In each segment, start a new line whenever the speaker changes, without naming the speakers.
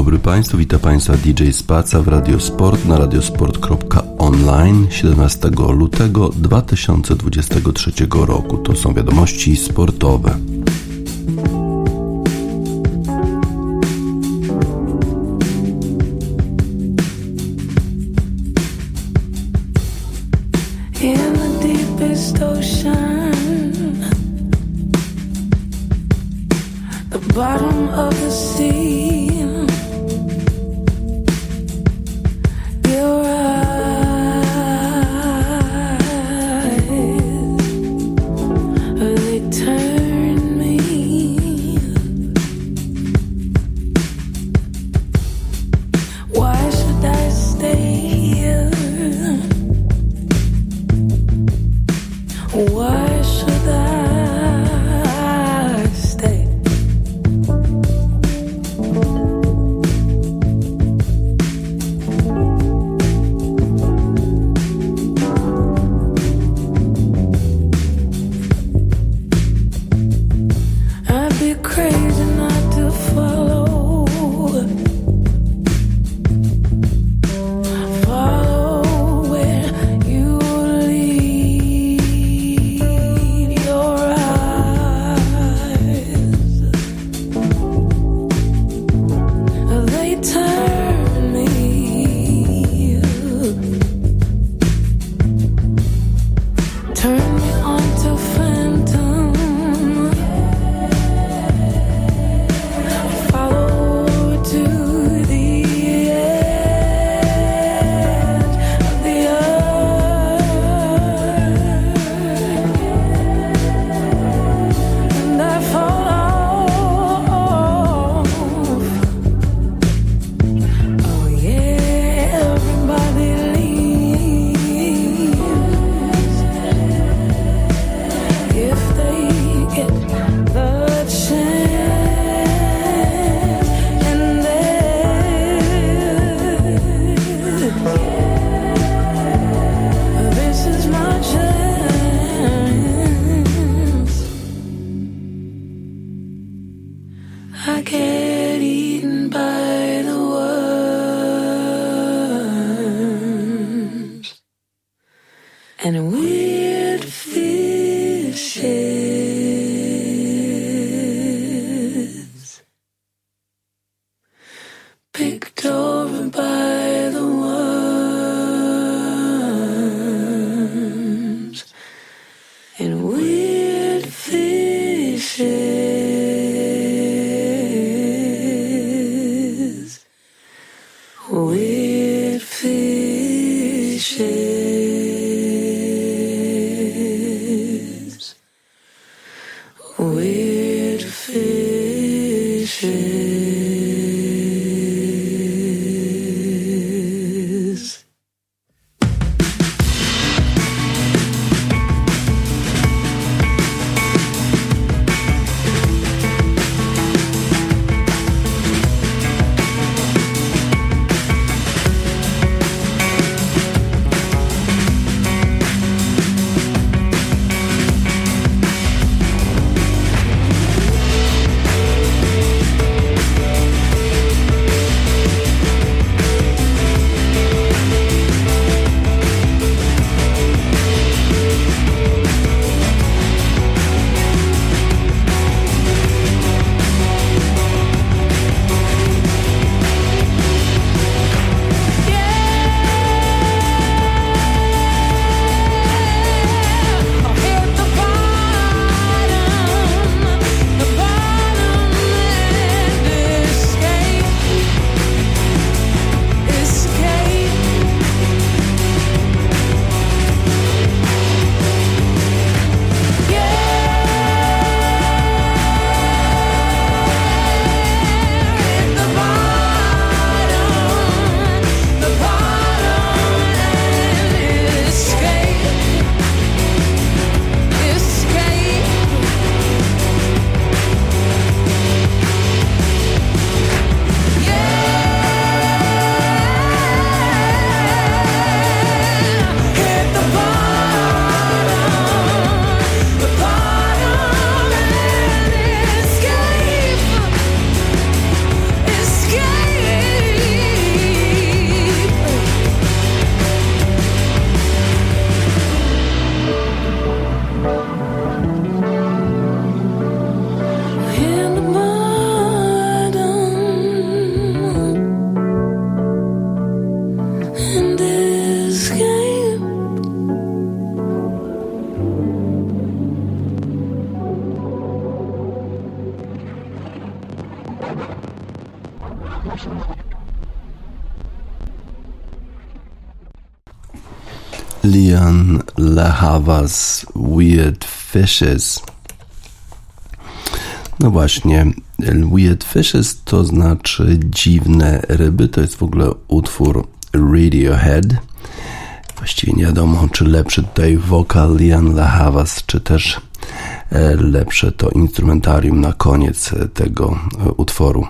Dobry Państwu, witam Państwa DJ Spaca w Radiosport na radiosport.online 17 lutego 2023 roku. To są wiadomości sportowe. Lehavas Weird Fishes. No właśnie, Weird Fishes to znaczy dziwne ryby. To jest w ogóle utwór Radiohead. Właściwie nie wiadomo, czy lepszy tutaj wokal Lian Lehavas, czy też E, lepsze to instrumentarium na koniec tego e, utworu.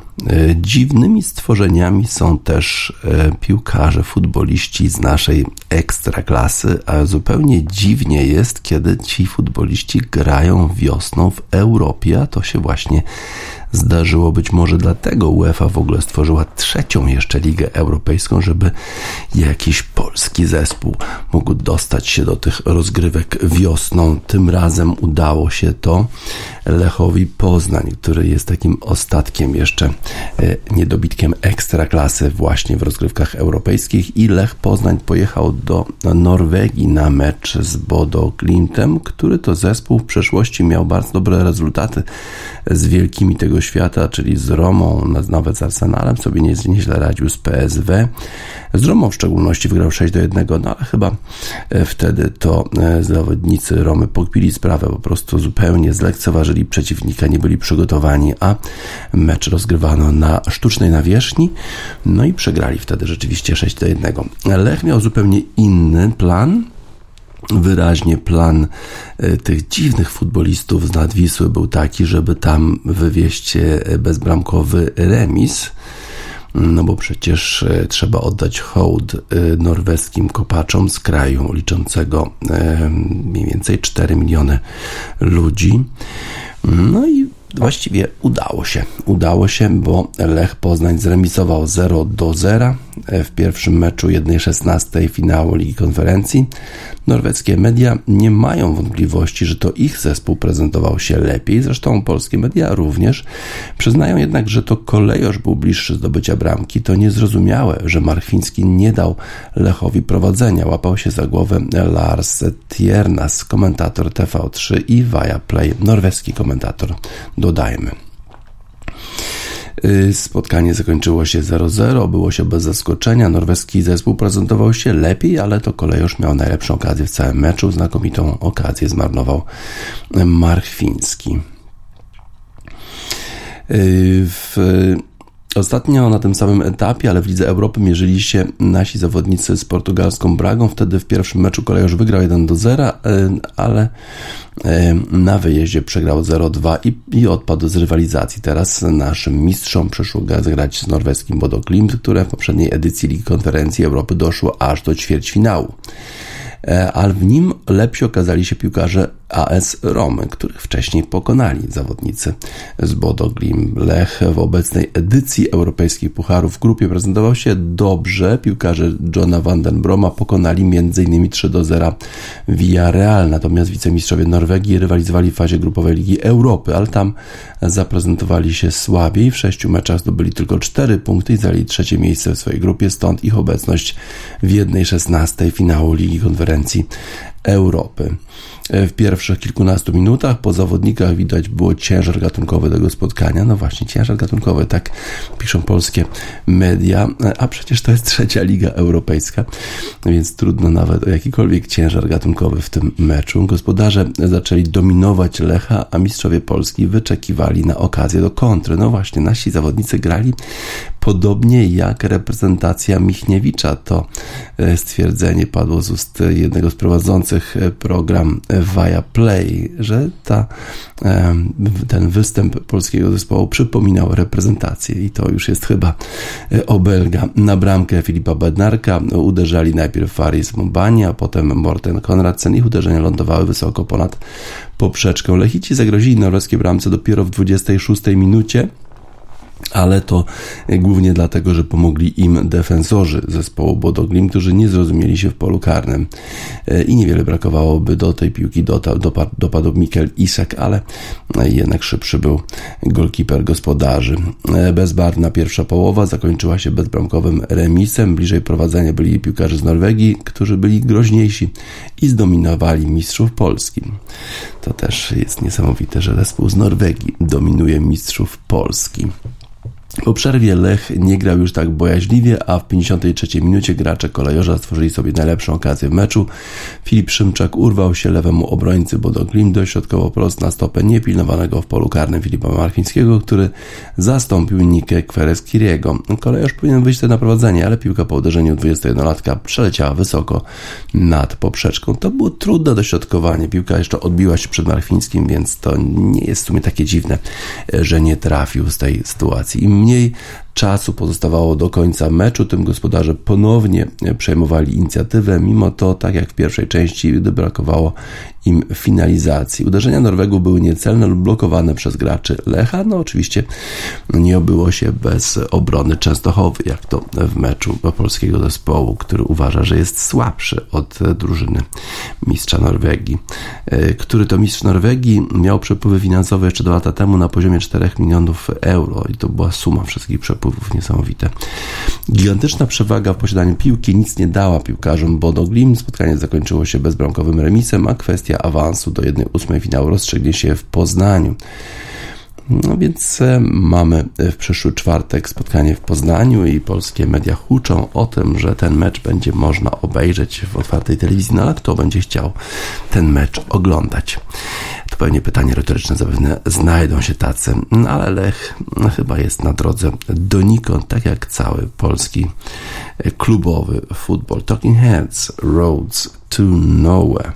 Dziwnymi stworzeniami są też piłkarze, futboliści z naszej ekstraklasy, a zupełnie dziwnie jest, kiedy ci futboliści grają wiosną w Europie, a to się właśnie zdarzyło. Być może dlatego UEFA w ogóle stworzyła trzecią jeszcze Ligę Europejską, żeby jakiś polski zespół mógł dostać się do tych rozgrywek wiosną. Tym razem udało się to Lechowi Poznań, który jest takim ostatkiem jeszcze e, niedobitkiem ekstraklasy właśnie w rozgrywkach europejskich i Lech Poznań pojechał do Norwegii na mecz z Bodo Glintem, który to zespół w przeszłości miał bardzo dobre rezultaty z wielkimi tego świata, czyli z Romą, nawet z Arsenalem sobie nieźle radził z PSW. Z Romą w szczególności wygrał 6 do 1, no ale chyba e, wtedy to e, zawodnicy Romy pokpili sprawę, po prostu zupełnie zlekceważyli przeciwnika, nie byli przygotowani, a mecz rozgrywano na sztucznej nawierzchni, no i przegrali wtedy rzeczywiście 6 do 1. Lech miał zupełnie inny plan, wyraźnie plan e, tych dziwnych futbolistów z Nadwisły był taki, żeby tam wywieźć bezbramkowy remis no bo przecież e, trzeba oddać hołd e, norweskim kopaczom z kraju liczącego e, mniej więcej 4 miliony ludzi. No i właściwie udało się. Udało się, bo Lech Poznań zremisował 0 do 0 w pierwszym meczu 1-16 finału Ligi Konferencji. Norweskie media nie mają wątpliwości, że to ich zespół prezentował się lepiej. Zresztą polskie media również przyznają jednak, że to kolejorz był bliższy zdobycia bramki. To niezrozumiałe, że Marchwiński nie dał Lechowi prowadzenia. Łapał się za głowę Lars Tiernas, komentator TV3 i Viaplay, norweski komentator, dodajmy. Y, spotkanie zakończyło się 0-0, było się bez zaskoczenia. Norweski zespół prezentował się lepiej, ale to kolejorz miał najlepszą okazję w całym meczu. Znakomitą okazję zmarnował Marchwiński. Y, w Ostatnio na tym samym etapie, ale w Lidze Europy mierzyli się nasi zawodnicy z portugalską Bragą. Wtedy w pierwszym meczu kolejorz wygrał 1 do 0, y, ale na wyjeździe przegrał 0-2 i, i odpadł z rywalizacji. Teraz naszym mistrzom przyszło grać z norweskim Bodo Glimt, które w poprzedniej edycji Ligi Konferencji Europy doszło aż do ćwierćfinału. E, ale w nim lepsi okazali się piłkarze AS Romy, których wcześniej pokonali zawodnicy z Bodo Glim. Lech w obecnej edycji europejskich pucharów w grupie prezentował się dobrze. Piłkarze Johna Vandenbroma pokonali m.in. 3 do 0 Villarreal, natomiast wicemistrzowie Norwegii rywalizowali w fazie grupowej Ligi Europy, ale tam zaprezentowali się słabiej. W sześciu meczach zdobyli tylko 4 punkty i zajęli trzecie miejsce w swojej grupie, stąd ich obecność w jednej 16 finału Ligi Konferencji Europy. E, w pierwszych kilkunastu minutach po zawodnikach widać było ciężar gatunkowy tego spotkania. No właśnie, ciężar gatunkowy, tak piszą polskie media, e, a przecież to jest trzecia liga europejska, więc trudno nawet o jakikolwiek ciężar gatunkowy w tym meczu. Gospodarze zaczęli dominować Lecha, a mistrzowie Polski wyczekiwali na okazję do kontry. No właśnie, nasi zawodnicy grali podobnie jak reprezentacja Michniewicza. To e, stwierdzenie padło z ust jednego z prowadzących program via Play, że ta, ten występ polskiego zespołu przypominał reprezentację i to już jest chyba e, obelga. Na bramkę Filipa Bednarka uderzali najpierw Faris Mubani, a potem Morten Konradsen. Ich uderzenia lądowały wysoko ponad poprzeczką. Lechici zagrozili norweskiej bramce dopiero w 26 minucie ale to głównie dlatego, że pomogli im defensorzy zespołu Bodoglim, którzy nie zrozumieli się w polu karnym e, i niewiele brakowałoby do tej piłki dopadł, dopadł Mikel Isak, ale jednak szybszy był golkiper gospodarzy. E, bezbarwna pierwsza połowa zakończyła się bezbramkowym remisem. Bliżej prowadzenia byli piłkarze z Norwegii, którzy byli groźniejsi i zdominowali mistrzów Polski. To też jest niesamowite, że zespół z Norwegii dominuje mistrzów Polski. Po przerwie Lech nie grał już tak bojaźliwie, a w 53 minucie gracze kolejorza stworzyli sobie najlepszą okazję w meczu. Filip Szymczak urwał się lewemu obrońcy Bodoglim dośrodkowo prost na stopę niepilnowanego w polu karnym Filipa Marfińskiego, który zastąpił Nikę Kwereskiriego. Kolejorz powinien wyjść na prowadzenie, ale piłka po uderzeniu 21-latka przeleciała wysoko nad poprzeczką. To było trudne dośrodkowanie. Piłka jeszcze odbiła się przed Marfińskim, więc to nie jest w sumie takie dziwne, że nie trafił z tej sytuacji. Mniej czasu pozostawało do końca meczu, tym gospodarze ponownie przejmowali inicjatywę. Mimo to, tak jak w pierwszej części, gdy brakowało im finalizacji. Uderzenia Norwegu były niecelne lub blokowane przez graczy Lecha. No oczywiście nie obyło się bez obrony Częstochowy, jak to w meczu polskiego zespołu, który uważa, że jest słabszy od drużyny mistrza Norwegii. Który to mistrz Norwegii miał przepływy finansowe jeszcze dwa lata temu na poziomie 4 milionów euro i to była suma wszystkich przepływów niesamowite. Gigantyczna przewaga w posiadaniu piłki nic nie dała piłkarzom Bodo Glim. Spotkanie zakończyło się bezbramkowym remisem, a kwestia awansu do 1-8 finału rozstrzygnie się w Poznaniu. No więc e, mamy w przyszły czwartek spotkanie w Poznaniu i polskie media huczą o tym, że ten mecz będzie można obejrzeć w otwartej telewizji, no ale kto będzie chciał ten mecz oglądać? To pewnie pytanie retoryczne, zapewne znajdą się tacy, no ale Lech no, chyba jest na drodze donikąd, tak jak cały polski klubowy futbol. Talking Heads, Roads to Nowhere.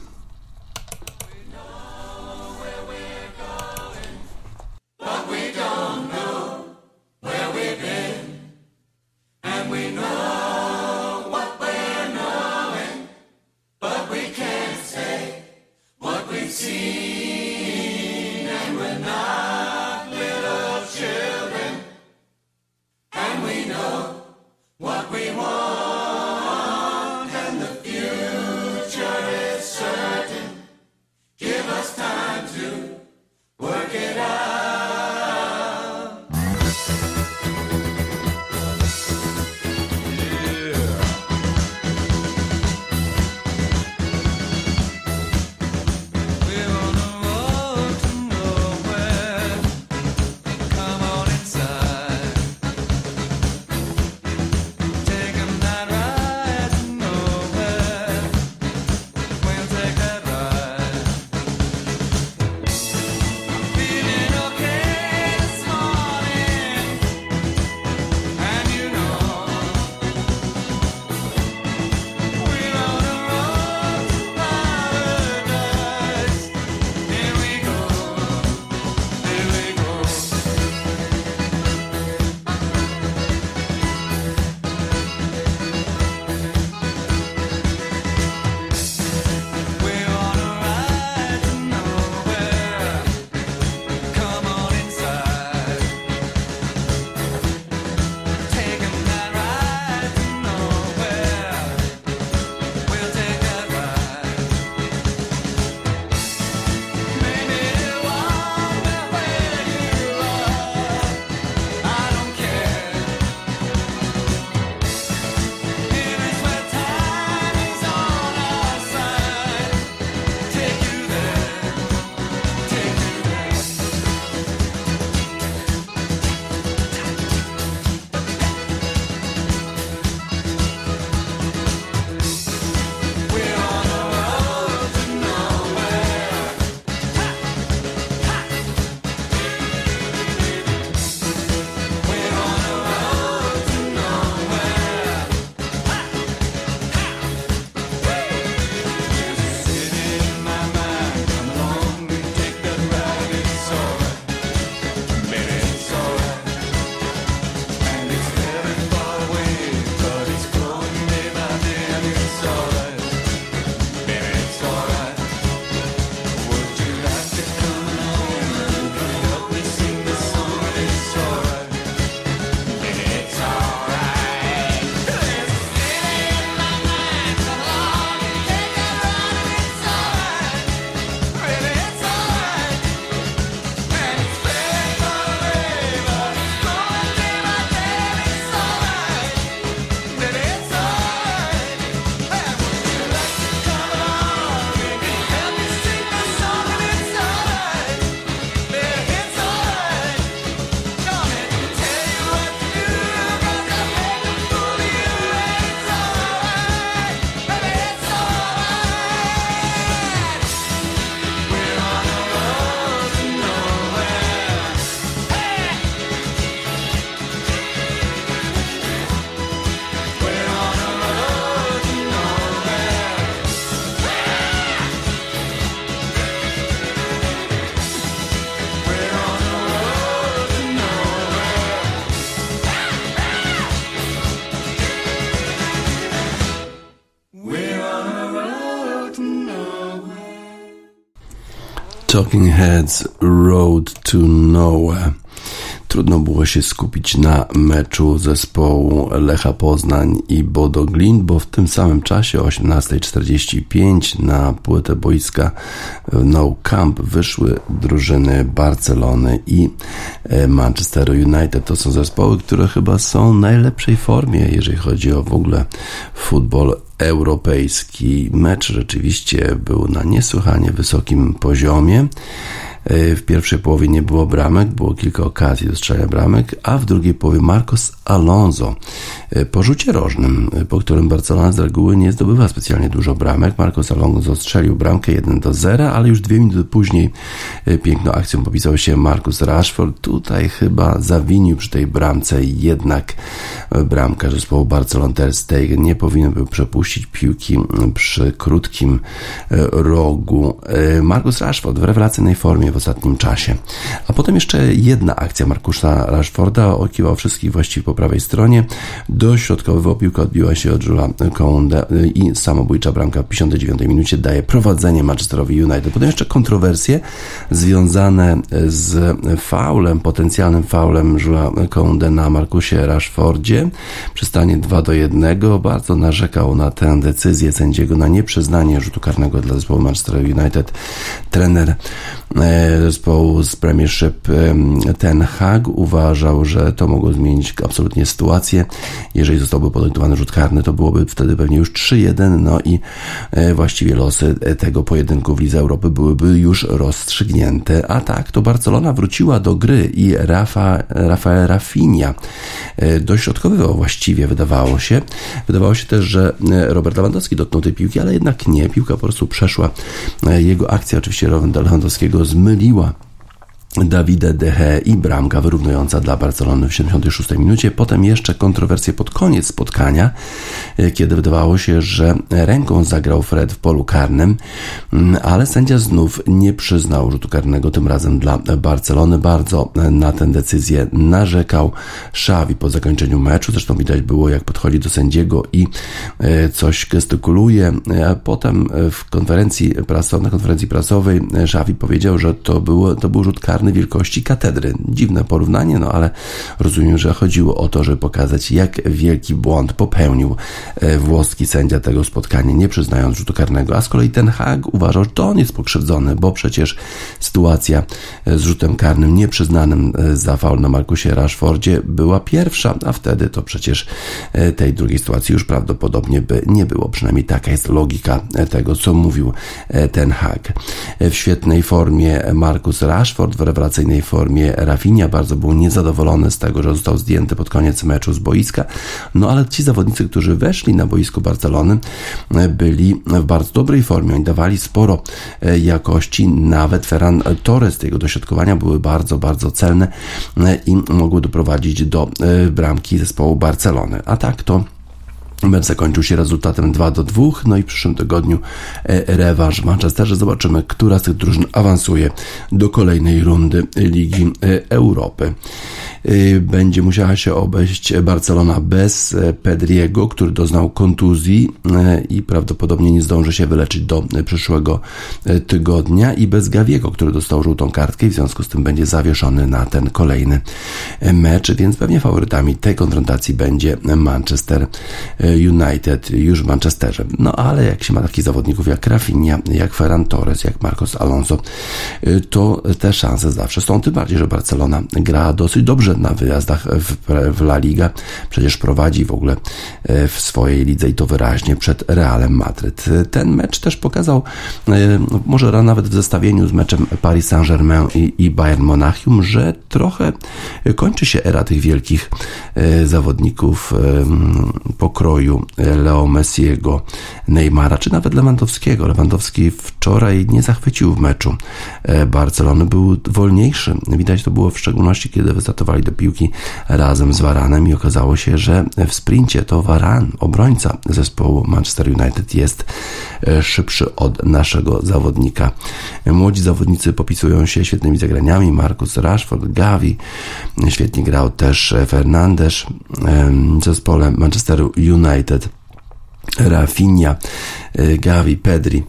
Talking Heads Road to Nowhere. Trudno było się skupić na meczu zespołu Lecha Poznań i Bodo Glint, bo w tym samym czasie o 18.45 na płytę boiska No Camp wyszły drużyny Barcelony i e, Manchester United. To są zespoły, które chyba są w najlepszej formie, jeżeli chodzi o w ogóle futbol europejski. Mecz rzeczywiście był na niesłychanie wysokim poziomie. E, w pierwszej połowie nie było bramek, było kilka okazji do strzelania bramek, a w drugiej połowie Marcos Alonso e, po rzucie rożnym, e, po którym Barcelona z reguły nie zdobywa specjalnie dużo bramek. Marcos Alonso strzelił bramkę 1 do 0, ale już dwie minuty później piękną akcją popisał się Marcus Rashford. Tutaj chyba zawinił przy tej bramce jednak bramka zespołu Barcelona Ter Stegen nie powinien był przepuścić piłki przy krótkim rogu. Marcus Rashford w rewelacyjnej formie w ostatnim czasie. A potem jeszcze jedna akcja Markusza Rashforda okiwał wszystkich właściwie po prawej stronie. Dośrodkowywał piłka odbiła się od Jula Kounde i samobójcza bramka w 59 minucie daje prowadzenie Manchesterowi United. Potem jeszcze kontrowersje związane z faulem, potencjalnym faulem Jula Kounde na Markusie Rashfordzie. Przystanie 2 do 1. Bardzo narzekał na tę decyzję sędziego, na nieprzyznanie rzutu karnego dla zespołu Manchester United. Trener e, zespołu z Premiership Ten Hag uważał, że to mogło zmienić absolutnie sytuację. Jeżeli zostałby podyktowany rzut karny, to byłoby wtedy pewnie już 3-1, no i e, właściwie losy tego pojedynku w Lidze Europy byłyby już rozstrzygnięte. A tak, to Barcelona wróciła do gry i Rafa, Rafael Rafinha e, dośrodkowywał właściwie, wydawało się. Wydawało się też, że e, Robert Lewandowski dotknął tej piłki, ale jednak nie. Piłka po prostu przeszła. Jego akcja oczywiście Lewandowskiego zmyliła Davide Dehe i bramka wyrównująca dla Barcelony w 76 minucie. Potem jeszcze kontrowersje pod koniec spotkania, e, kiedy wydawało się, że ręką zagrał Fred w polu karnym, mm, ale sędzia znów nie przyznał rzutu karnego tym razem dla Barcelony. Bardzo na tę decyzję narzekał Xavi po zakończeniu meczu. Zresztą widać było, jak podchodzi do sędziego i e, coś gestykuluje. A potem w konferencji prasowej, na konferencji prasowej Xavi powiedział, że to, było, to był rzut karny wielkości katedry. Dziwne porównanie, no ale rozumiem, że chodziło o to, żeby pokazać, jak wielki błąd popełnił e, włoski sędzia tego spotkania, nie przyznając rzutu karnego. A z kolei ten Hag uważał, że to on jest pokrzywdzony, bo przecież sytuacja e, z rzutem karnym nieprzyznanym e, za faul na Markusie Rashfordzie była pierwsza, a wtedy to przecież tej drugiej sytuacji już prawdopodobnie by nie było. Przynajmniej taka jest logika tego, co mówił ten Hag. W świetnej formie Markus Rashford w rewelacyjnej formie Rafinha. Bardzo był niezadowolony z tego, że został zdjęty pod koniec meczu z boiska. No ale ci zawodnicy, którzy weszli na boisku Barcelony, byli w bardzo dobrej formie. Oni dawali sporo e, jakości. Nawet Ferran Torres, jego dośrodkowania były bardzo, bardzo celne e, i mogły doprowadzić do e, bramki zespołu Barcelony. A tak to Mecz zakończył się rezultatem 2 do 2, no i w przyszłym tygodniu e, rewanż w Manchesterze. Zobaczymy, która z tych drużyn awansuje do kolejnej rundy Ligi e, Europy. Y, będzie musiała się obejść Barcelona bez e, Pedriego, który doznał kontuzji e, i prawdopodobnie nie zdąży się wyleczyć do e, przyszłego tygodnia i bez Gawiego, który dostał żółtą kartkę i w związku z tym będzie zawieszony na ten kolejny mecz, więc pewnie faworytami tej konfrontacji będzie Manchester United już w Manchesterze. No ale jak się ma takich zawodników jak Rafinha, jak Ferran Torres, jak Marcos Alonso, to te szanse zawsze są, tym bardziej, że Barcelona gra dosyć dobrze na wyjazdach w, w La Liga. Przecież prowadzi w ogóle e, w swojej lidze i to wyraźnie przed Realem Madryt. Ten mecz też pokazał, e, może nawet w zestawieniu z meczem Paris Saint-Germain i, Bayern Monachium, że trochę kończy się era tych wielkich e, zawodników pokroju Leo Messiego, Neymara, czy nawet Lewandowskiego. Lewandowski wczoraj nie zachwycił w meczu Barcelony, był wolniejszy. Widać to było w szczególności, kiedy wystartowali do piłki razem z Varanem i okazało się, że w sprincie to Varan, obrońca zespołu Manchester United jest e, szybszy od naszego zawodnika. Młodzi zawodnicy popisują się świetnymi zagraniami. Marcus Rashford, Gavi, świetnie grał też Fernandes w zespole Manchester United. Rafinha Gavi, Pedri.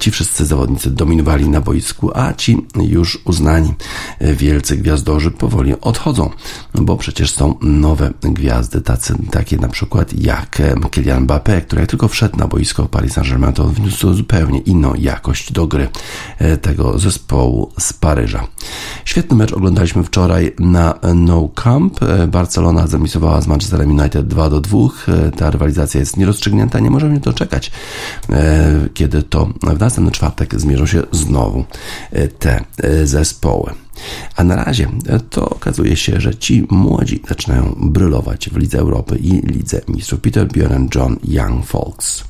Ci wszyscy zawodnicy dominowali na boisku, a ci już uznani wielcy gwiazdorzy powoli odchodzą, bo przecież są nowe gwiazdy, tacy, takie na przykład jak Kylian Mbappé, który jak tylko wszedł na boisko Paris Saint-Germain, to wniósł zupełnie inną jakość do gry tego zespołu z Paryża. Świetny mecz oglądaliśmy wczoraj na No Camp. Barcelona zamisowała z Manchesterem United 2 do 2. Ta rywalizacja jest nierozstrzygnięta, nie możemy doczekać, kiedy to w następny czwartek zmierzą się znowu te zespoły. A na razie to okazuje się, że ci młodzi zaczynają brylować w Lidze Europy i Lidze Mistrzów. Peter Bjorn, John Young Folks.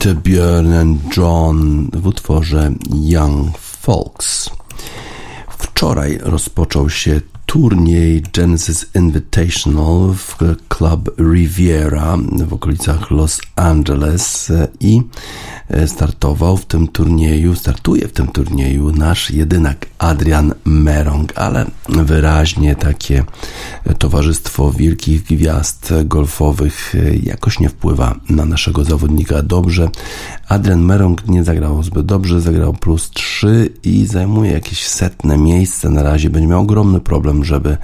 Peter Björn John w utworze Young Folks. Wczoraj rozpoczął się turniej Genesis Invitational w Club Riviera w okolicach Los Angeles i startował w tym turnieju, startuje w tym turnieju nasz jedynak Adrian Merong, ale wyraźnie takie towarzystwo wielkich gwiazd golfowych jakoś nie wpływa na naszego zawodnika dobrze. Adrian Merong nie zagrał zbyt dobrze, zagrał plus 3 i zajmuje jakieś setne miejsce na razie. Będzie miał ogromny problem, żeby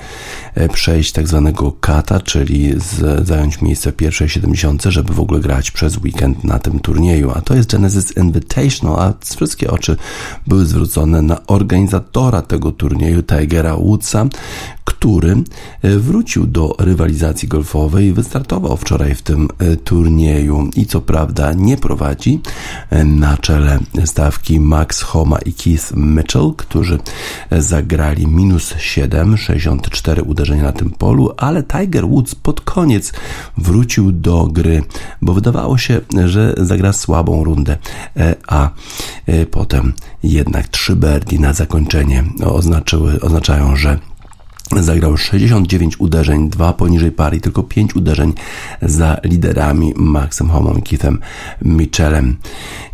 przejść tak zwanego kata, czyli z, zająć miejsce pierwszej 70, żeby w ogóle grać przez weekend na tym turnieju. A to jest Genesis Invitational, a wszystkie oczy były zwrócone na organizatora tego turnieju, Tigera Woodsa, który e, wrócił do rywalizacji golfowej wystartował wczoraj w tym e, turnieju. I co prawda nie prowadzi e, na czele stawki Max Homa i Keith Mitchell, którzy zagrali minus 7, 64 uderzenia na tym polu, ale Tiger Woods pod koniec wrócił do gry, bo wydawało się, że zagra słabą rundę, a potem jednak trzy birdie na zakończenie oznaczyły, oznaczają, że Zagrał 69 uderzeń, dwa poniżej pary, tylko 5 uderzeń za liderami Maxem Homą i Keithem Mitchellem.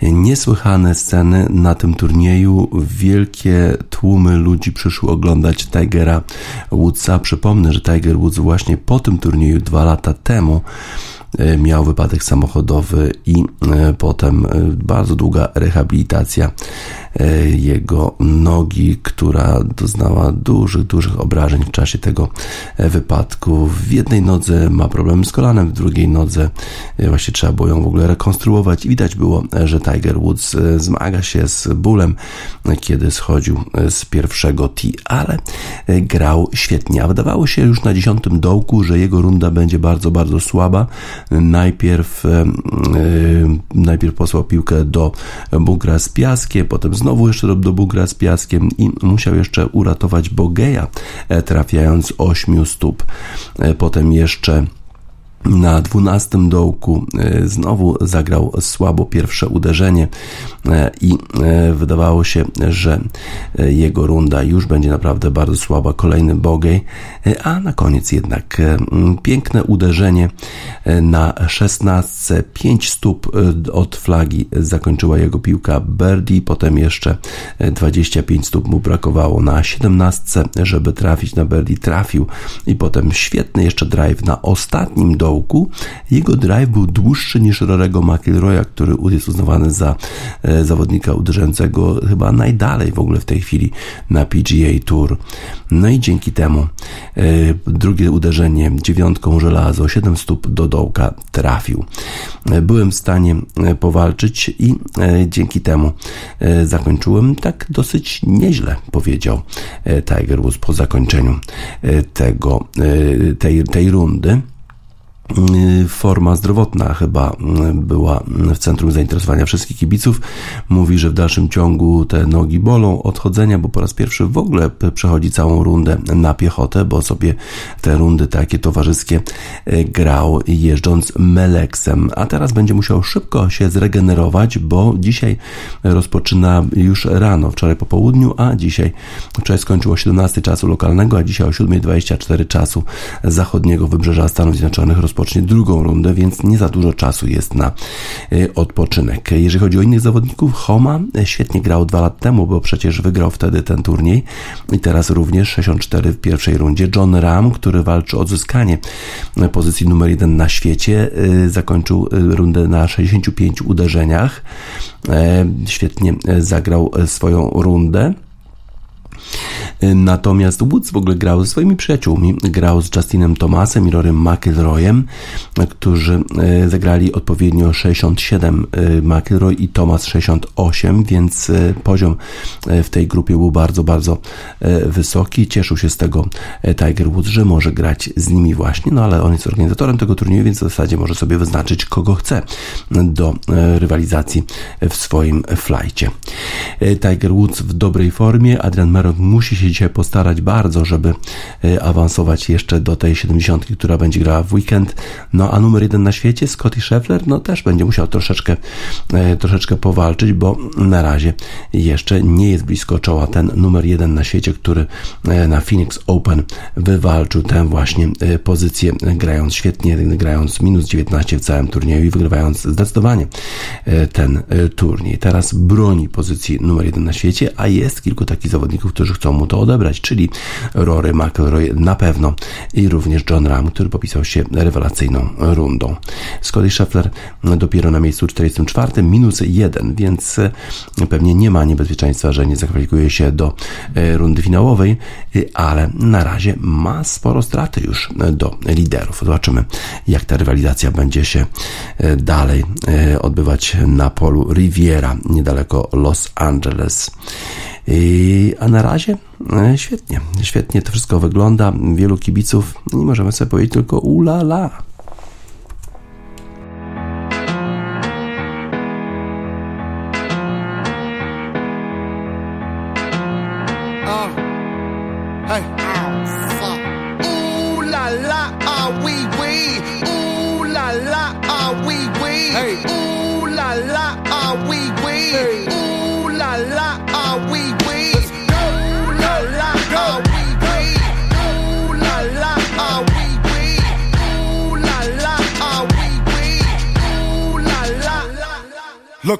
Niesłychane sceny na tym turnieju. Wielkie tłumy ludzi przyszły oglądać Tigera Woodsa. Przypomnę, że Tiger Woods właśnie po tym turnieju dwa lata temu E, miał wypadek samochodowy i e, potem e, bardzo długa rehabilitacja jego nogi, która doznała dużych, dużych obrażeń w czasie tego wypadku. W jednej nodze ma problem z kolanem, w drugiej nodze właśnie trzeba było ją w ogóle rekonstruować. I widać było, że Tiger Woods zmaga się z bólem, kiedy schodził z pierwszego tee, ale grał świetnie, a wydawało się już na dziesiątym dołku, że jego runda będzie bardzo, bardzo słaba, najpierw, najpierw posłał piłkę do bunkra z piaskiem, potem znowu jeszcze do, do bunkra z piaskiem i musiał jeszcze uratować Bogeja, e, trafiając 8 stóp. E, potem jeszcze na dwunastym dołku e, znowu zagrał słabo pierwsze uderzenie e, i e, wydawało się, że jego runda już będzie naprawdę bardzo słaba. Kolejny bogey, a na koniec jednak piękne uderzenie na szesnastce. Pięć stóp od flagi zakończyła jego piłka birdie, potem jeszcze 25 stóp mu brakowało na siedemnastce, żeby trafić na birdie. Trafił i potem świetny jeszcze drive na ostatnim dołku Jego drive był dłuższy niż Rorego McIlroya, który jest uznawany za e, zawodnika uderzającego chyba najdalej w ogóle w tej chwili na PGA Tour. No i dzięki temu e, drugie uderzenie dziewiątką żelazo, 7 stóp do dołka trafił. E, byłem w stanie powalczyć i dzięki temu zakończyłem tak dosyć nieźle, powiedział Tiger Woods po zakończeniu tego, tej, tej rundy. Y, forma zdrowotna chyba y, była w centrum zainteresowania wszystkich kibiców. Mówi, że w dalszym ciągu te nogi bolą odchodzenia, bo po raz pierwszy w ogóle przechodzi całą rundę na piechotę, bo sobie te rundy takie towarzyskie y, grał jeżdżąc Meleksem, a teraz będzie musiał szybko się zregenerować, bo dzisiaj rozpoczyna już rano, wczoraj po południu, a dzisiaj, wczoraj skończyło 17 czasu lokalnego, a dzisiaj o 7.24 czasu zachodniego wybrzeża Stanów Zjednoczonych rozpoczyna rozpocznie drugą rundę, więc nie za dużo czasu jest na y, odpoczynek. Jeżeli chodzi o innych zawodników, Homa y, świetnie grał dwa lat temu, bo przecież wygrał wtedy ten turniej i teraz również 64 w pierwszej rundzie. John Ram, który walczy o odzyskanie y, pozycji numer jeden na świecie, zakończył rundę na 65 uderzeniach. Świetnie zagrał swoją rundę. Natomiast Woods w ogóle grał ze swoimi przyjaciółmi. Grał z Justinem Thomasem i Rorym McIlroyem, którzy e, zagrali odpowiednio 67 e, McIlroy i Thomas 68, więc e, poziom w tej grupie był bardzo, bardzo wysoki. Cieszył się z tego Tiger Woods, że może grać z nimi właśnie, no ale on jest organizatorem tego turnieju, więc w zasadzie może sobie wyznaczyć, kogo chce do rywalizacji w swoim flajcie. Tiger Woods w dobrej formie, Adrian Merrick musi się dzisiaj postarać bardzo, żeby awansować jeszcze do tej 70, która będzie grała w weekend. No a numer jeden na świecie, Scotty Scheffler, no też będzie musiał troszeczkę, troszeczkę powalczyć, bo na razie jeszcze nie jest blisko czoła ten numer jeden na świecie, który na Phoenix Open wywalczył tę właśnie pozycję, grając świetnie, grając minus 19 w całym turnieju i wygrywając zdecydowanie ten turniej. Teraz broni pozycji numer jeden na świecie, a jest kilku takich zawodników, którzy chcą mu to odebrać, czyli Rory McIlroy na pewno i również John Ram, który popisał się rewelacyjną rundą. Scotty Scheffler dopiero na miejscu 44, minus 1, więc pewnie nie ma niebezpieczeństwa, że nie zakwalifikuje się do rundy finałowej, ale na razie ma sporo straty już do liderów. Zobaczymy, jak ta rywalizacja będzie się dalej odbywać na polu Riviera, niedaleko Los Angeles. A na razie e, świetnie, świetnie to wszystko wygląda. Wielu kibiców i możemy sobie powiedzieć tylko ula la.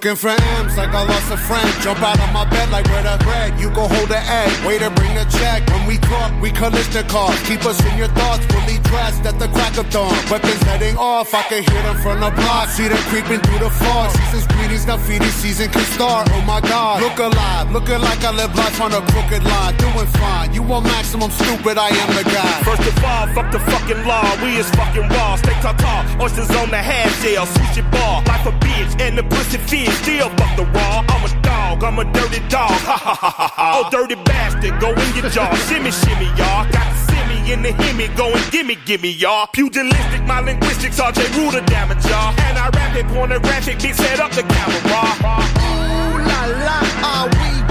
Looking for M's like I lost a friend. Jump out of my bed like where the bread. You go hold the egg. Waiter, bring the check. When we talk, we collision cars. Keep us in your thoughts. Fully dressed at the crack of dawn. Weapons heading off. I can hear them from the block. See them creeping through the fog. Season's greetings, now feeding season can start. Oh my God. Look alive. Looking like I live life on a crooked line. Doing fine. You want maximum stupid. I am the guy.
First of all, fuck the fucking law. We is fucking raw. Stay tall. Oysters on the half shell. Sushi bar. Life a bitch. And the pussy fish. Still fuck the raw. I'm a dog. I'm a dirty dog. Ha ha ha ha ha. Oh, dirty bastard. Go in your jaw. shimmy, shimmy, y'all. Got simmy in the himmy. Go and gimme, gimme, y'all. Pugilistic, my linguistics. RJ Ruder damage, y'all. And I rap it, pornographic. Bitch, set up the camera.
Ooh la la, ah we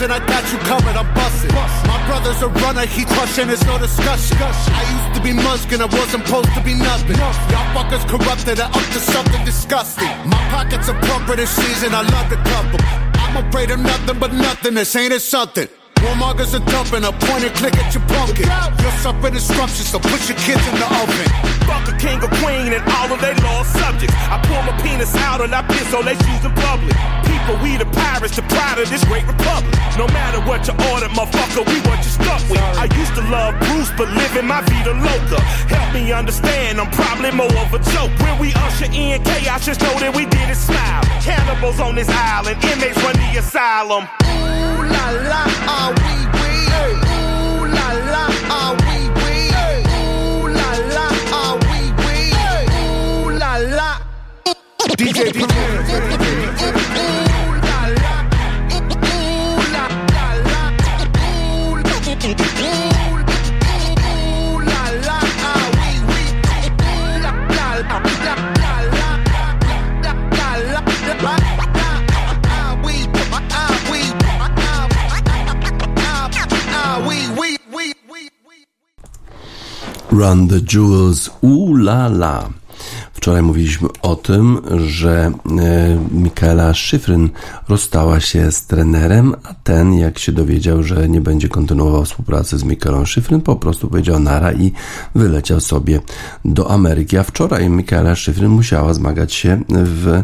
disruption, I got you covered. I'm busted. My brother's a runner, he crushing, it's no discussion. I used to be Muskin, I wasn't supposed to be nothing. Y'all fuckers corrupted, I up to something disgusting. My pockets are plumper this season, I love the couple. I'm afraid of nothing but nothing, this ain't it something. Warmongers are dumping, a point and click at your pumpkin. You're suffering disruption, so put your kids in the oven.
Fuck a king or queen and all of their lost subjects. I pull my penis out and I piss on their shoes in public. People, we the pirates, the pride of this great republic. No matter what you order, motherfucker, we what you stuck with. I used to love Bruce, but living my vida loca. Help me understand, I'm probably more of a joke. When we usher in chaos, just know that we did it smile. Cannibals on this island, inmates run the asylum.
Ooh la la, ah we
Run the Jewels, ooh la la. Wczoraj mówiliśmy o tym, że e, Michaela Szyfryn rozstała się z trenerem, a ten, jak się dowiedział, że nie będzie kontynuował współpracy z Michaelą Szyfryn, po prostu powiedział nara i wyleciał sobie do Ameryki. A wczoraj Michaela Szyfryn musiała zmagać się w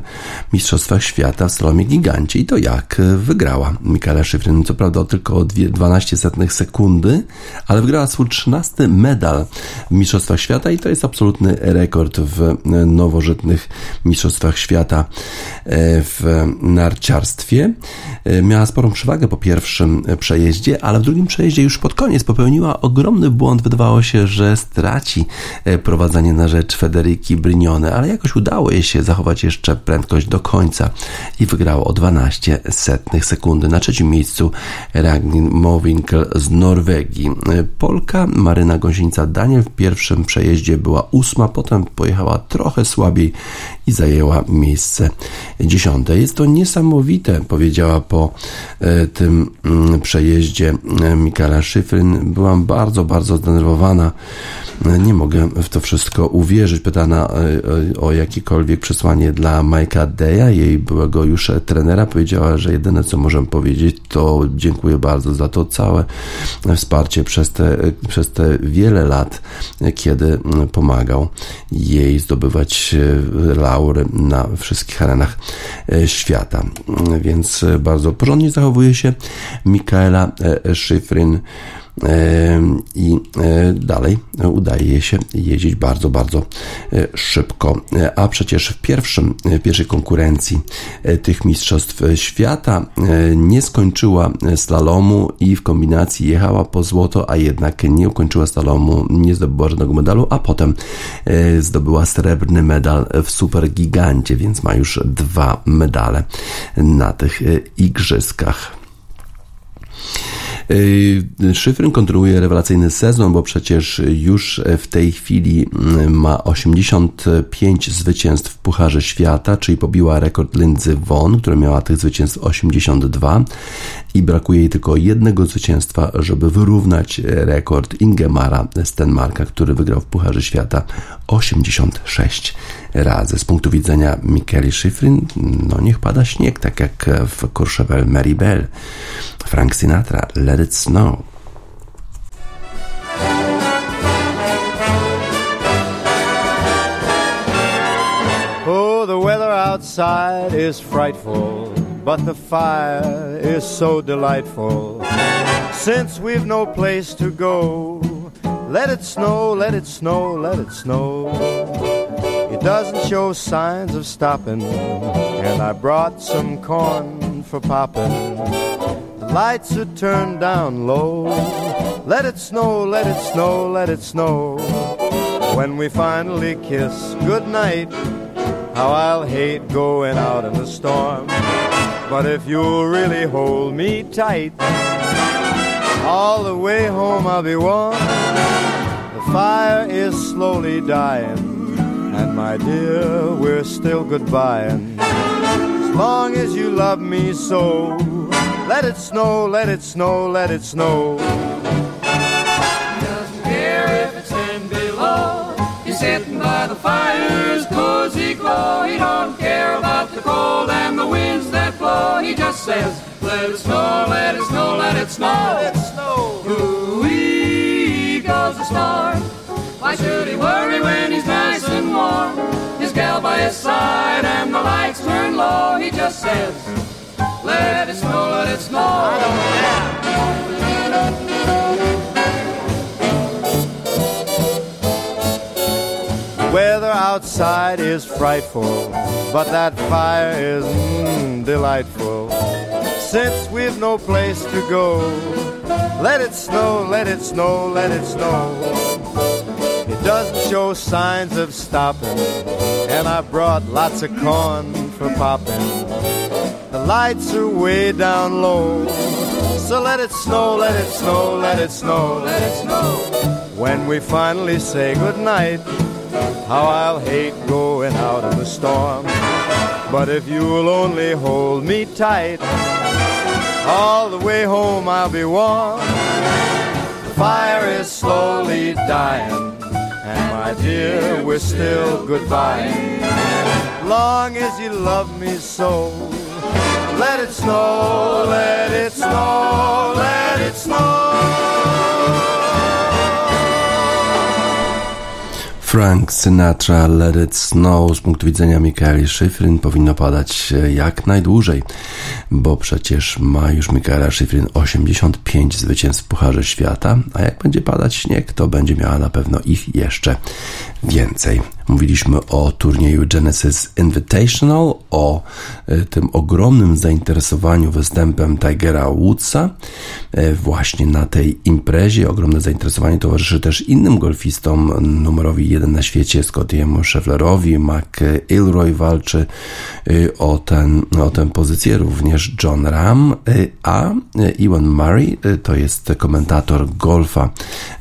Mistrzostwach Świata w slalomie gigancie. I to jak? Wygrała Michaela Szyfryn, co prawda tylko o dwie- 12 setnych sekundy, ale wygrała swój 13 medal w Mistrzostwach Świata i to jest absolutny rekord w nowożytnych Mistrzostwach Świata w narciarstwie. Miała sporą przewagę po pierwszym przejeździe, ale w drugim przejeździe już pod koniec popełniła ogromny błąd. Wydawało się, że straci prowadzenie na rzecz Federiki Brignone, ale jakoś udało jej się zachować jeszcze prędkość do końca i wygrało o 12 setnych sekundy. Na trzecim miejscu Ragnhild Mowinkel z Norwegii. Polka Maryna Gąsienica Daniel w pierwszym przejeździe była ósma, potem pojechała trochę słabiej i zajęła miejsce dziesiąte. Jest to niesamowite, powiedziała po e, tym mm, przejeździe e, Mikaela Szyfryn. Byłam bardzo, bardzo zdenerwowana. E, nie mogę w to wszystko uwierzyć. Pytana o jakiekolwiek przesłanie dla Majka Deja, jej byłego już trenera, powiedziała, że jedyne co możemy powiedzieć to dziękuję bardzo za to całe wsparcie przez te, przez te wiele lat, kiedy pomagał jej zdobywać laury na wszystkich arenach e, świata. Więc bardzo porządnie zachowuje się Mikaela e, Szyfryn i e, dalej udaje się jeździć bardzo, bardzo e, szybko. E, a przecież w pierwszym, pierwszej konkurencji tych Mistrzostw Świata nie skończyła slalomu i w kombinacji jechała po złoto, a jednak nie ukończyła slalomu, nie zdobyła żadnego medalu, a potem zdobyła srebrny medal w supergigancie, więc ma już dwa medale na tych igrzyskach. Yy, Szyfryn kontynuuje rewelacyjny sezon, bo przecież już w tej chwili mm, ma 85 zwycięstw w Pucharze Świata, czyli pobiła rekord Lindsey Vonn, która miała tych zwycięstw 82 i brakuje jej tylko jednego zwycięstwa, żeby wyrównać rekord Ingemara Stenmarka, który wygrał w Pucharze Świata 86 razy. Z punktu widzenia Mikeli Schifrin, no niech pada śnieg, tak jak w Courchevel Maribel. Frank Sinatra, Let It Snow.
Oh, the weather outside is frightful, but the fire is so delightful. Since we've no place to go, let it snow, let it snow, let it snow. Doesn't show signs of stopping, and I brought some corn for popping. The lights are turned down low. Let it snow, let it snow, let it snow. When we finally kiss goodnight, how I'll hate going out in the storm. But if you'll really hold me tight, all the way home I'll be warm. The fire is slowly dying and my dear, we're still goodbying. As long as you love me so, let it snow, let it snow, let it snow.
He doesn't care if it's ten below. He's sitting by the fire's cozy glow. He don't care about the cold and the winds that blow. He just says, let it snow, let it snow, let it snow.
Let it snow.
Ooh-wee goes the star. Why should he worry when he's nice and warm? His gal by his side and the lights turn low. He just says, let it snow, let it snow.
I don't The weather outside is frightful, but that fire is mm, delightful. Since we've no place to go, let it snow, let it snow, let it snow. Doesn't show signs of stopping, and I brought lots of corn for popping. The lights are way down low, so let it snow, let it snow, let it snow, let it snow. When we finally say goodnight, how I'll hate going out in the storm. But if you'll only hold me tight, all the way home I'll be warm. The fire is slowly dying and my dear, we're still goodbye. Long as you love me so, let it snow, let it snow, let it snow.
Frank Sinatra, Let It Snow. Z punktu widzenia Michaeli Schifrin powinno padać jak najdłużej, bo przecież ma już Michaela Schifrin 85 zwycięstw w Pucharze Świata, a jak będzie padać śnieg, to będzie miała na pewno ich jeszcze więcej. Mówiliśmy o turnieju Genesis Invitational, o e, tym ogromnym zainteresowaniu występem Tigera Woodsa e, właśnie na tej imprezie. Ogromne zainteresowanie towarzyszy też innym golfistom, numerowi jeden na świecie, Scottiemu Schefflerowi, McIlroy walczy e, o, ten, o tę pozycję, również John Ram, a Ewan Murray, to jest komentator golfa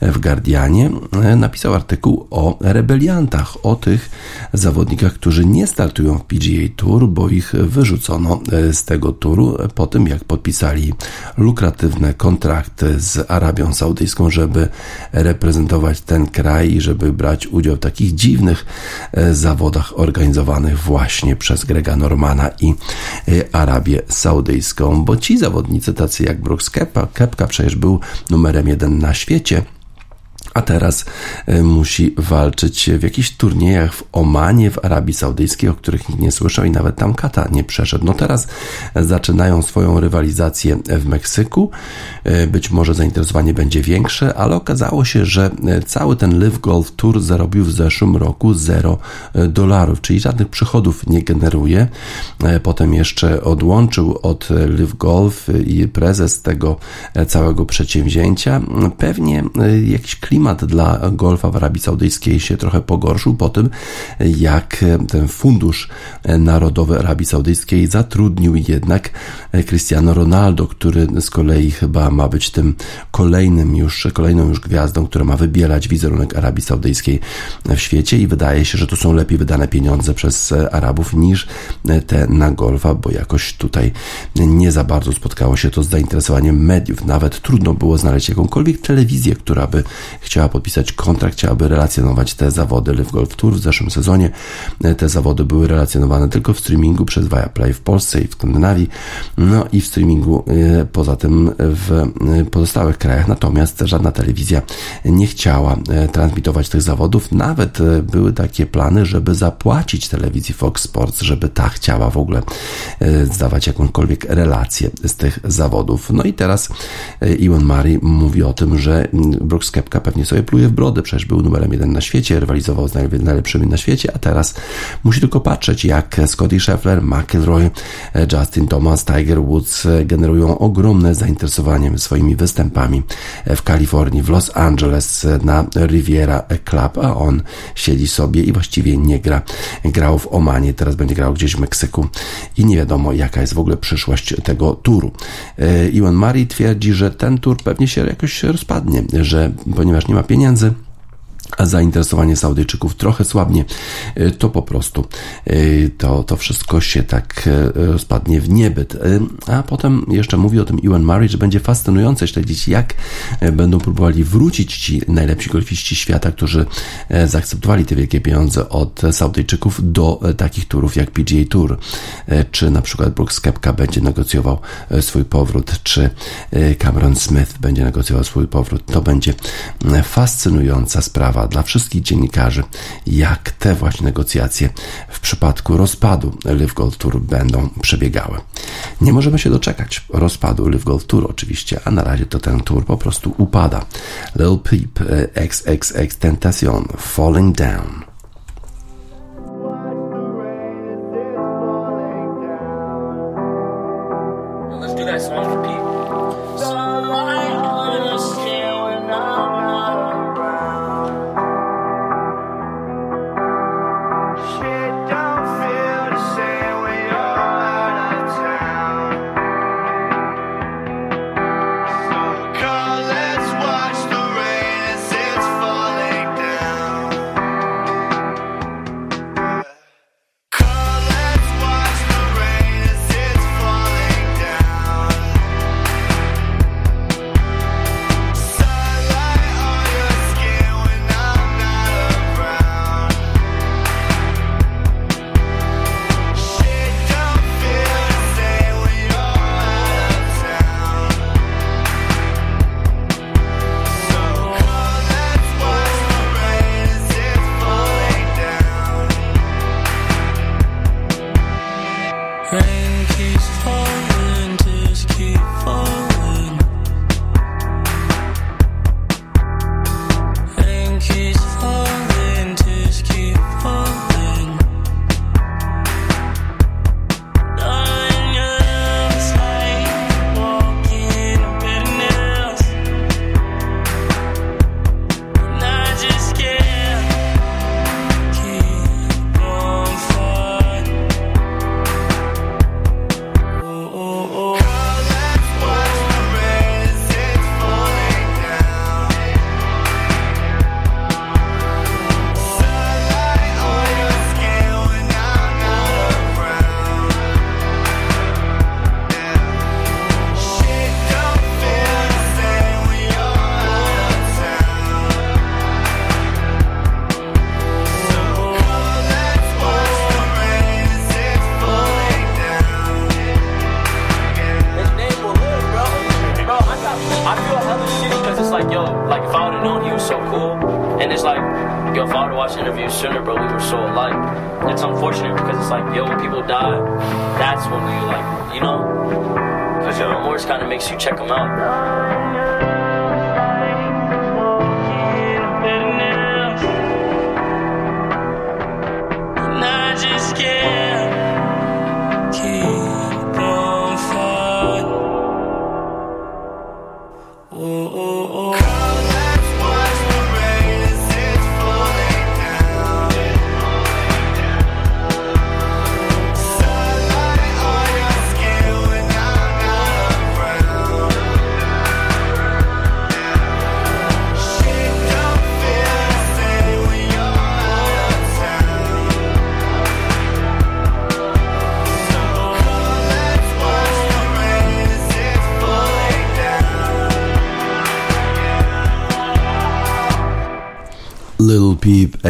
w Guardianie, napisał artykuł o rebeliantach, o tych zawodnikach, którzy nie startują w PGA Tour, bo ich wyrzucono e, z tego turu po tym, jak podpisali lukratywne kontrakty z Arabią Saudyjską, żeby reprezentować ten kraj i żeby brać udział w takich dziwnych e, zawodach organizowanych właśnie przez Grega Normana i e, Arabię Saudyjską, bo ci zawodnicy, tacy jak Brooks Kepka, Kepka przecież był numerem jeden na świecie, a teraz e, musi walczyć w jakichś turniejach w Omanie, w Arabii Saudyjskiej, o których nikt nie słyszał i nawet tam Kata nie przeszedł. No teraz zaczynają swoją rywalizację w Meksyku. E, być może zainteresowanie będzie większe, ale okazało się, że e, cały ten Live Golf Tour zarobił w zeszłym roku 0 dolarów, czyli żadnych przychodów nie generuje. Potem jeszcze odłączył od Live Golf i prezes tego całego przedsięwzięcia. Pewnie jakiś klimat klimat dla golfa w Arabii Saudyjskiej się trochę pogorszył po tym, jak ten fundusz narodowy Arabii Saudyjskiej zatrudnił jednak Cristiano Ronaldo, który z kolei chyba ma być tym kolejnym już, kolejną już gwiazdą, która ma wybierać wizerunek Arabii Saudyjskiej w świecie i wydaje się, że to są lepiej wydane pieniądze przez Arabów niż te na golfa, bo jakoś tutaj nie za bardzo spotkało się to z zainteresowaniem mediów. Nawet trudno było znaleźć jakąkolwiek telewizję, która by chciała podpisać kontrakt, chciałaby relacjonować te zawody Live Golf Tour w zeszłym sezonie. Te zawody były relacjonowane tylko w streamingu przez Viaplay w Polsce i w Skandynawii, no i w streamingu e, poza tym w e, pozostałych krajach. Natomiast żadna telewizja nie chciała e, transmitować tych zawodów. Nawet były takie plany, żeby zapłacić telewizji Fox Sports, żeby ta chciała w ogóle zdawać jakąkolwiek relację z tych zawodów. No i teraz Ewan Murray mówi o tym, że Brooks Kepka pewnie pewnie sobie pluje w brodę, przecież był numerem jeden na świecie, rywalizował z najlepszymi na świecie, a teraz musi tylko patrzeć, jak Scotty Scheffler, McIlroy, Justin Thomas, Tiger Woods generują ogromne zainteresowanie swoimi występami w Kalifornii, w Los Angeles, na Riviera Club, a on siedzi sobie i właściwie nie gra. Grał w Omanie, teraz będzie grał gdzieś w Meksyku i nie wiadomo, jaka jest w ogóle przyszłość tego turu. Iwan Murray twierdzi, że ten tur pewnie się jakoś rozpadnie, że ponieważ nie ma pieniędzy, zainteresowanie Saudyjczyków trochę słabnie, y, to po prostu y, to, to wszystko się tak spadnie w niebyt. A potem jeszcze mówi o tym Ewan Murray, że będzie fascynujące śledzić, jak będą próbowali wrócić ci najlepsi golfiści świata, którzy zaakceptowali te wielkie pieniądze od Saudyjczyków do takich turów jak PGA Tour. Czy na przykład Brooks Kepka będzie negocjował swój powrót, czy Cameron Smith będzie negocjował swój powrót. To będzie fascynująca sprawa dla wszystkich dziennikarzy, jak te właśnie negocjacje w przypadku rozpadu Live Golf Tour będą przebiegały. Nie możemy się doczekać rozpadu Live Golf Tour oczywiście, a na razie to ten tour po prostu upada. Lil Peep, XXX Tentacion, Falling Down.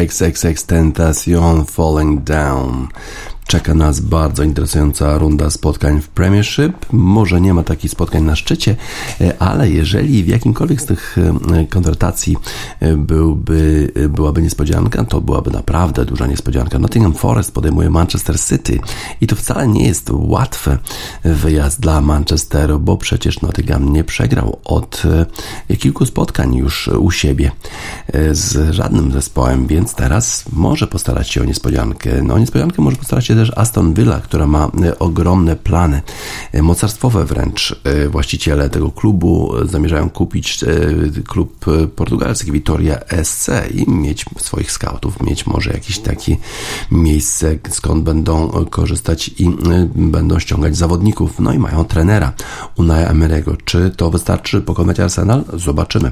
XXX Tentacion Falling Down. Czeka nas bardzo interesująca runda spotkań w Premiership. Może nie ma takich spotkań na szczycie, e, ale jeżeli w jakimkolwiek z tych e, konwertacji e, byłby, byłaby niespodzianka, to byłaby naprawdę duża niespodzianka. Nottingham Forest podejmuje Manchester City i to wcale nie jest łatwy wyjazd dla Manchesteru, bo przecież Nottingham nie przegrał od kilku spotkań już u siebie z żadnym zespołem, więc teraz może postarać się o niespodziankę. No, niespodziankę może postarać się też Aston Villa, która ma e, ogromne plany, e, mocarstwowe wręcz. E, właściciele tego klubu zamierzają kupić klub portugalski Vitoria SC i mieć swoich scoutów, mieć może jakieś takie miejsce, skąd będą korzystać i będą ściągać zawodników. No i mają trenera Unai Emery'ego. Czy to wystarczy pokonać Arsenal? Zobaczymy.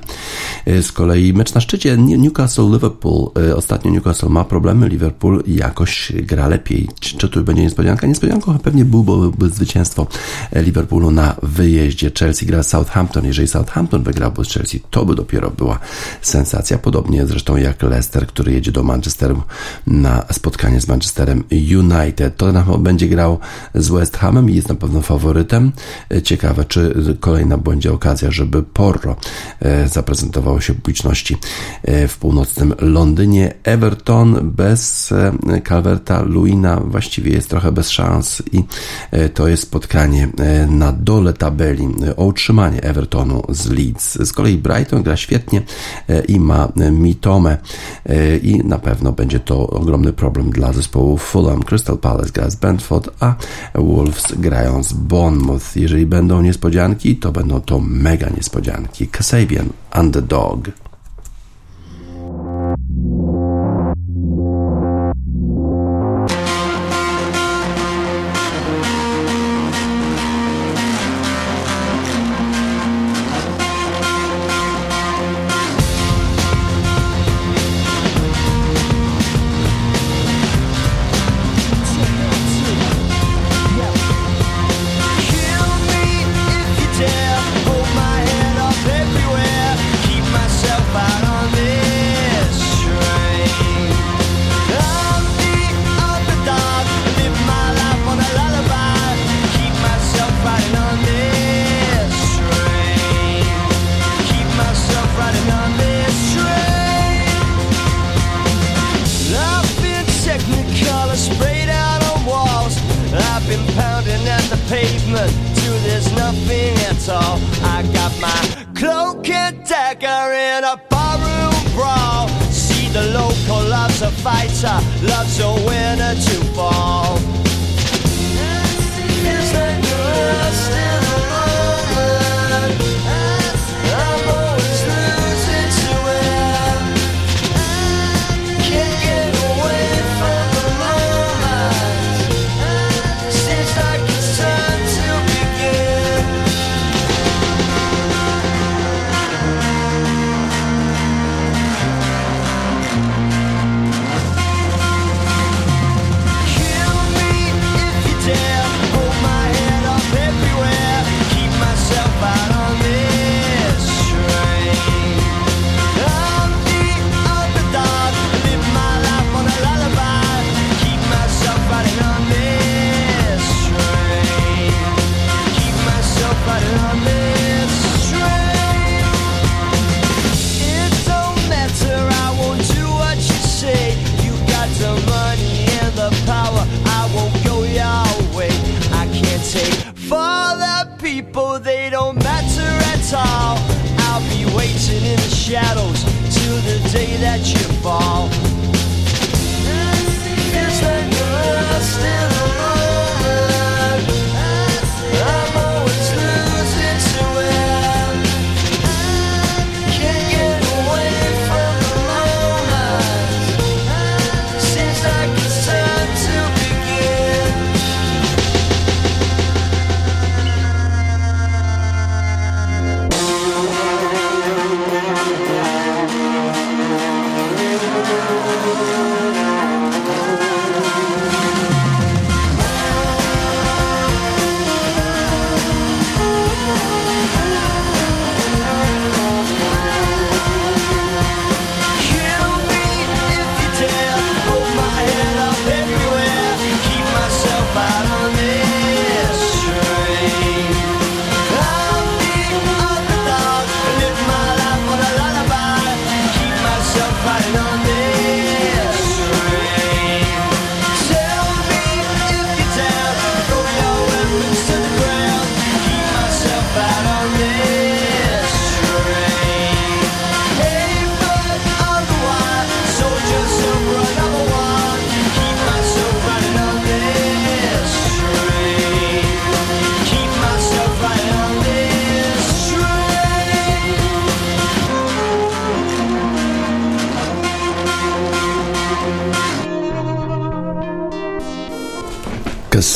Z kolei mecz na szczycie Newcastle-Liverpool. Ostatnio Newcastle ma problemy, Liverpool jakoś gra lepiej czy tu będzie niespodzianka? Niespodzianką pewnie byłoby zwycięstwo Liverpoolu na wyjeździe. Chelsea gra Southampton. Jeżeli Southampton wygrałby z Chelsea, to by dopiero była sensacja. Podobnie zresztą jak Leicester, który jedzie do Manchesteru na spotkanie z Manchesterem United. Tottenham będzie grał z West Hamem i jest na pewno faworytem. Ciekawe, czy kolejna będzie okazja, żeby Porro e, zaprezentowało się publiczności e, w północnym Londynie. Everton bez e, Calverta Luina właściwie jest trochę bez szans i e, to jest spotkanie e, na dole tabeli e, o utrzymanie Evertonu z Leeds. Z kolei Brighton gra świetnie i ma Mitome i na pewno będzie to ogromny problem dla zespołu Fulham. Crystal Palace gra z Brentford, a Wolves grają z Bournemouth. Jeżeli będą niespodzianki, to będą to mega niespodzianki. Kasabian Underdog.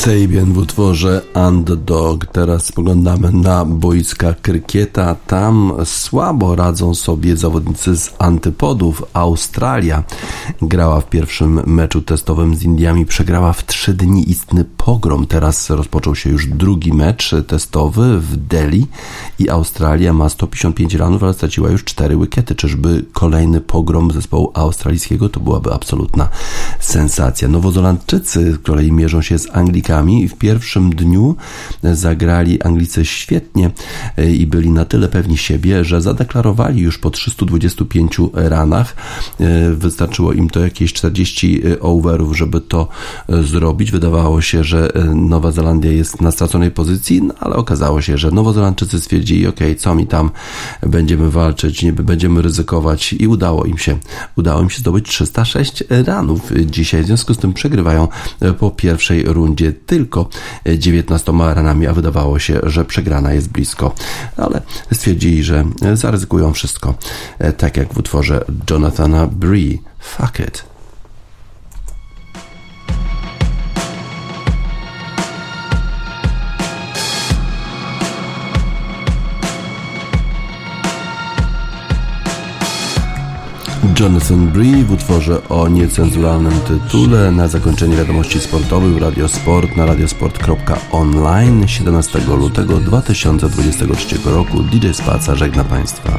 Kasabian w utworze Underdog. Teraz spoglądamy na boiska krykieta. Tam słabo radzą sobie zawodnicy z antypodów. Australia grała w pierwszym meczu testowym z Indiami, przegrała w trzy dni istny pogrom. Teraz rozpoczął się już drugi mecz testowy w Delhi i Australia ma 155 ranów, ale straciła już cztery wickety. Czyżby kolejny pogrom zespołu australijskiego? To byłaby absolutna sensacja. Nowozelandczycy z kolei mierzą się z Anglikami i w pierwszym dniu zagrali Anglicy świetnie e, i byli na tyle pewni siebie, że zadeklarowali już po 325 ranach. E, Wystarczyło im to jakieś 40 overów, żeby to e, zrobić. Wydawało się, że e, Nowa Zelandia jest na straconej pozycji, no ale okazało się, że Nowozelandczycy stwierdzili, ok, co mi tam, będziemy walczyć, nie będziemy ryzykować i udało im się. Udało im się zdobyć 306 ranów dzisiaj, w związku z tym przegrywają e, po pierwszej rundzie tylko 19 ranami, a wydawało się, że przegrana jest blisko, ale stwierdzili, że zaryzykują wszystko, e, tak jak w utworze Jonathana Bree. Fuck it. Jonathan Bree w utworze o niecenzuralnym tytule. Na zakończenie wiadomości sportowych w Radiosport na radiosport.online 17 lutego 2023 roku DJ Spaca żegna Państwa.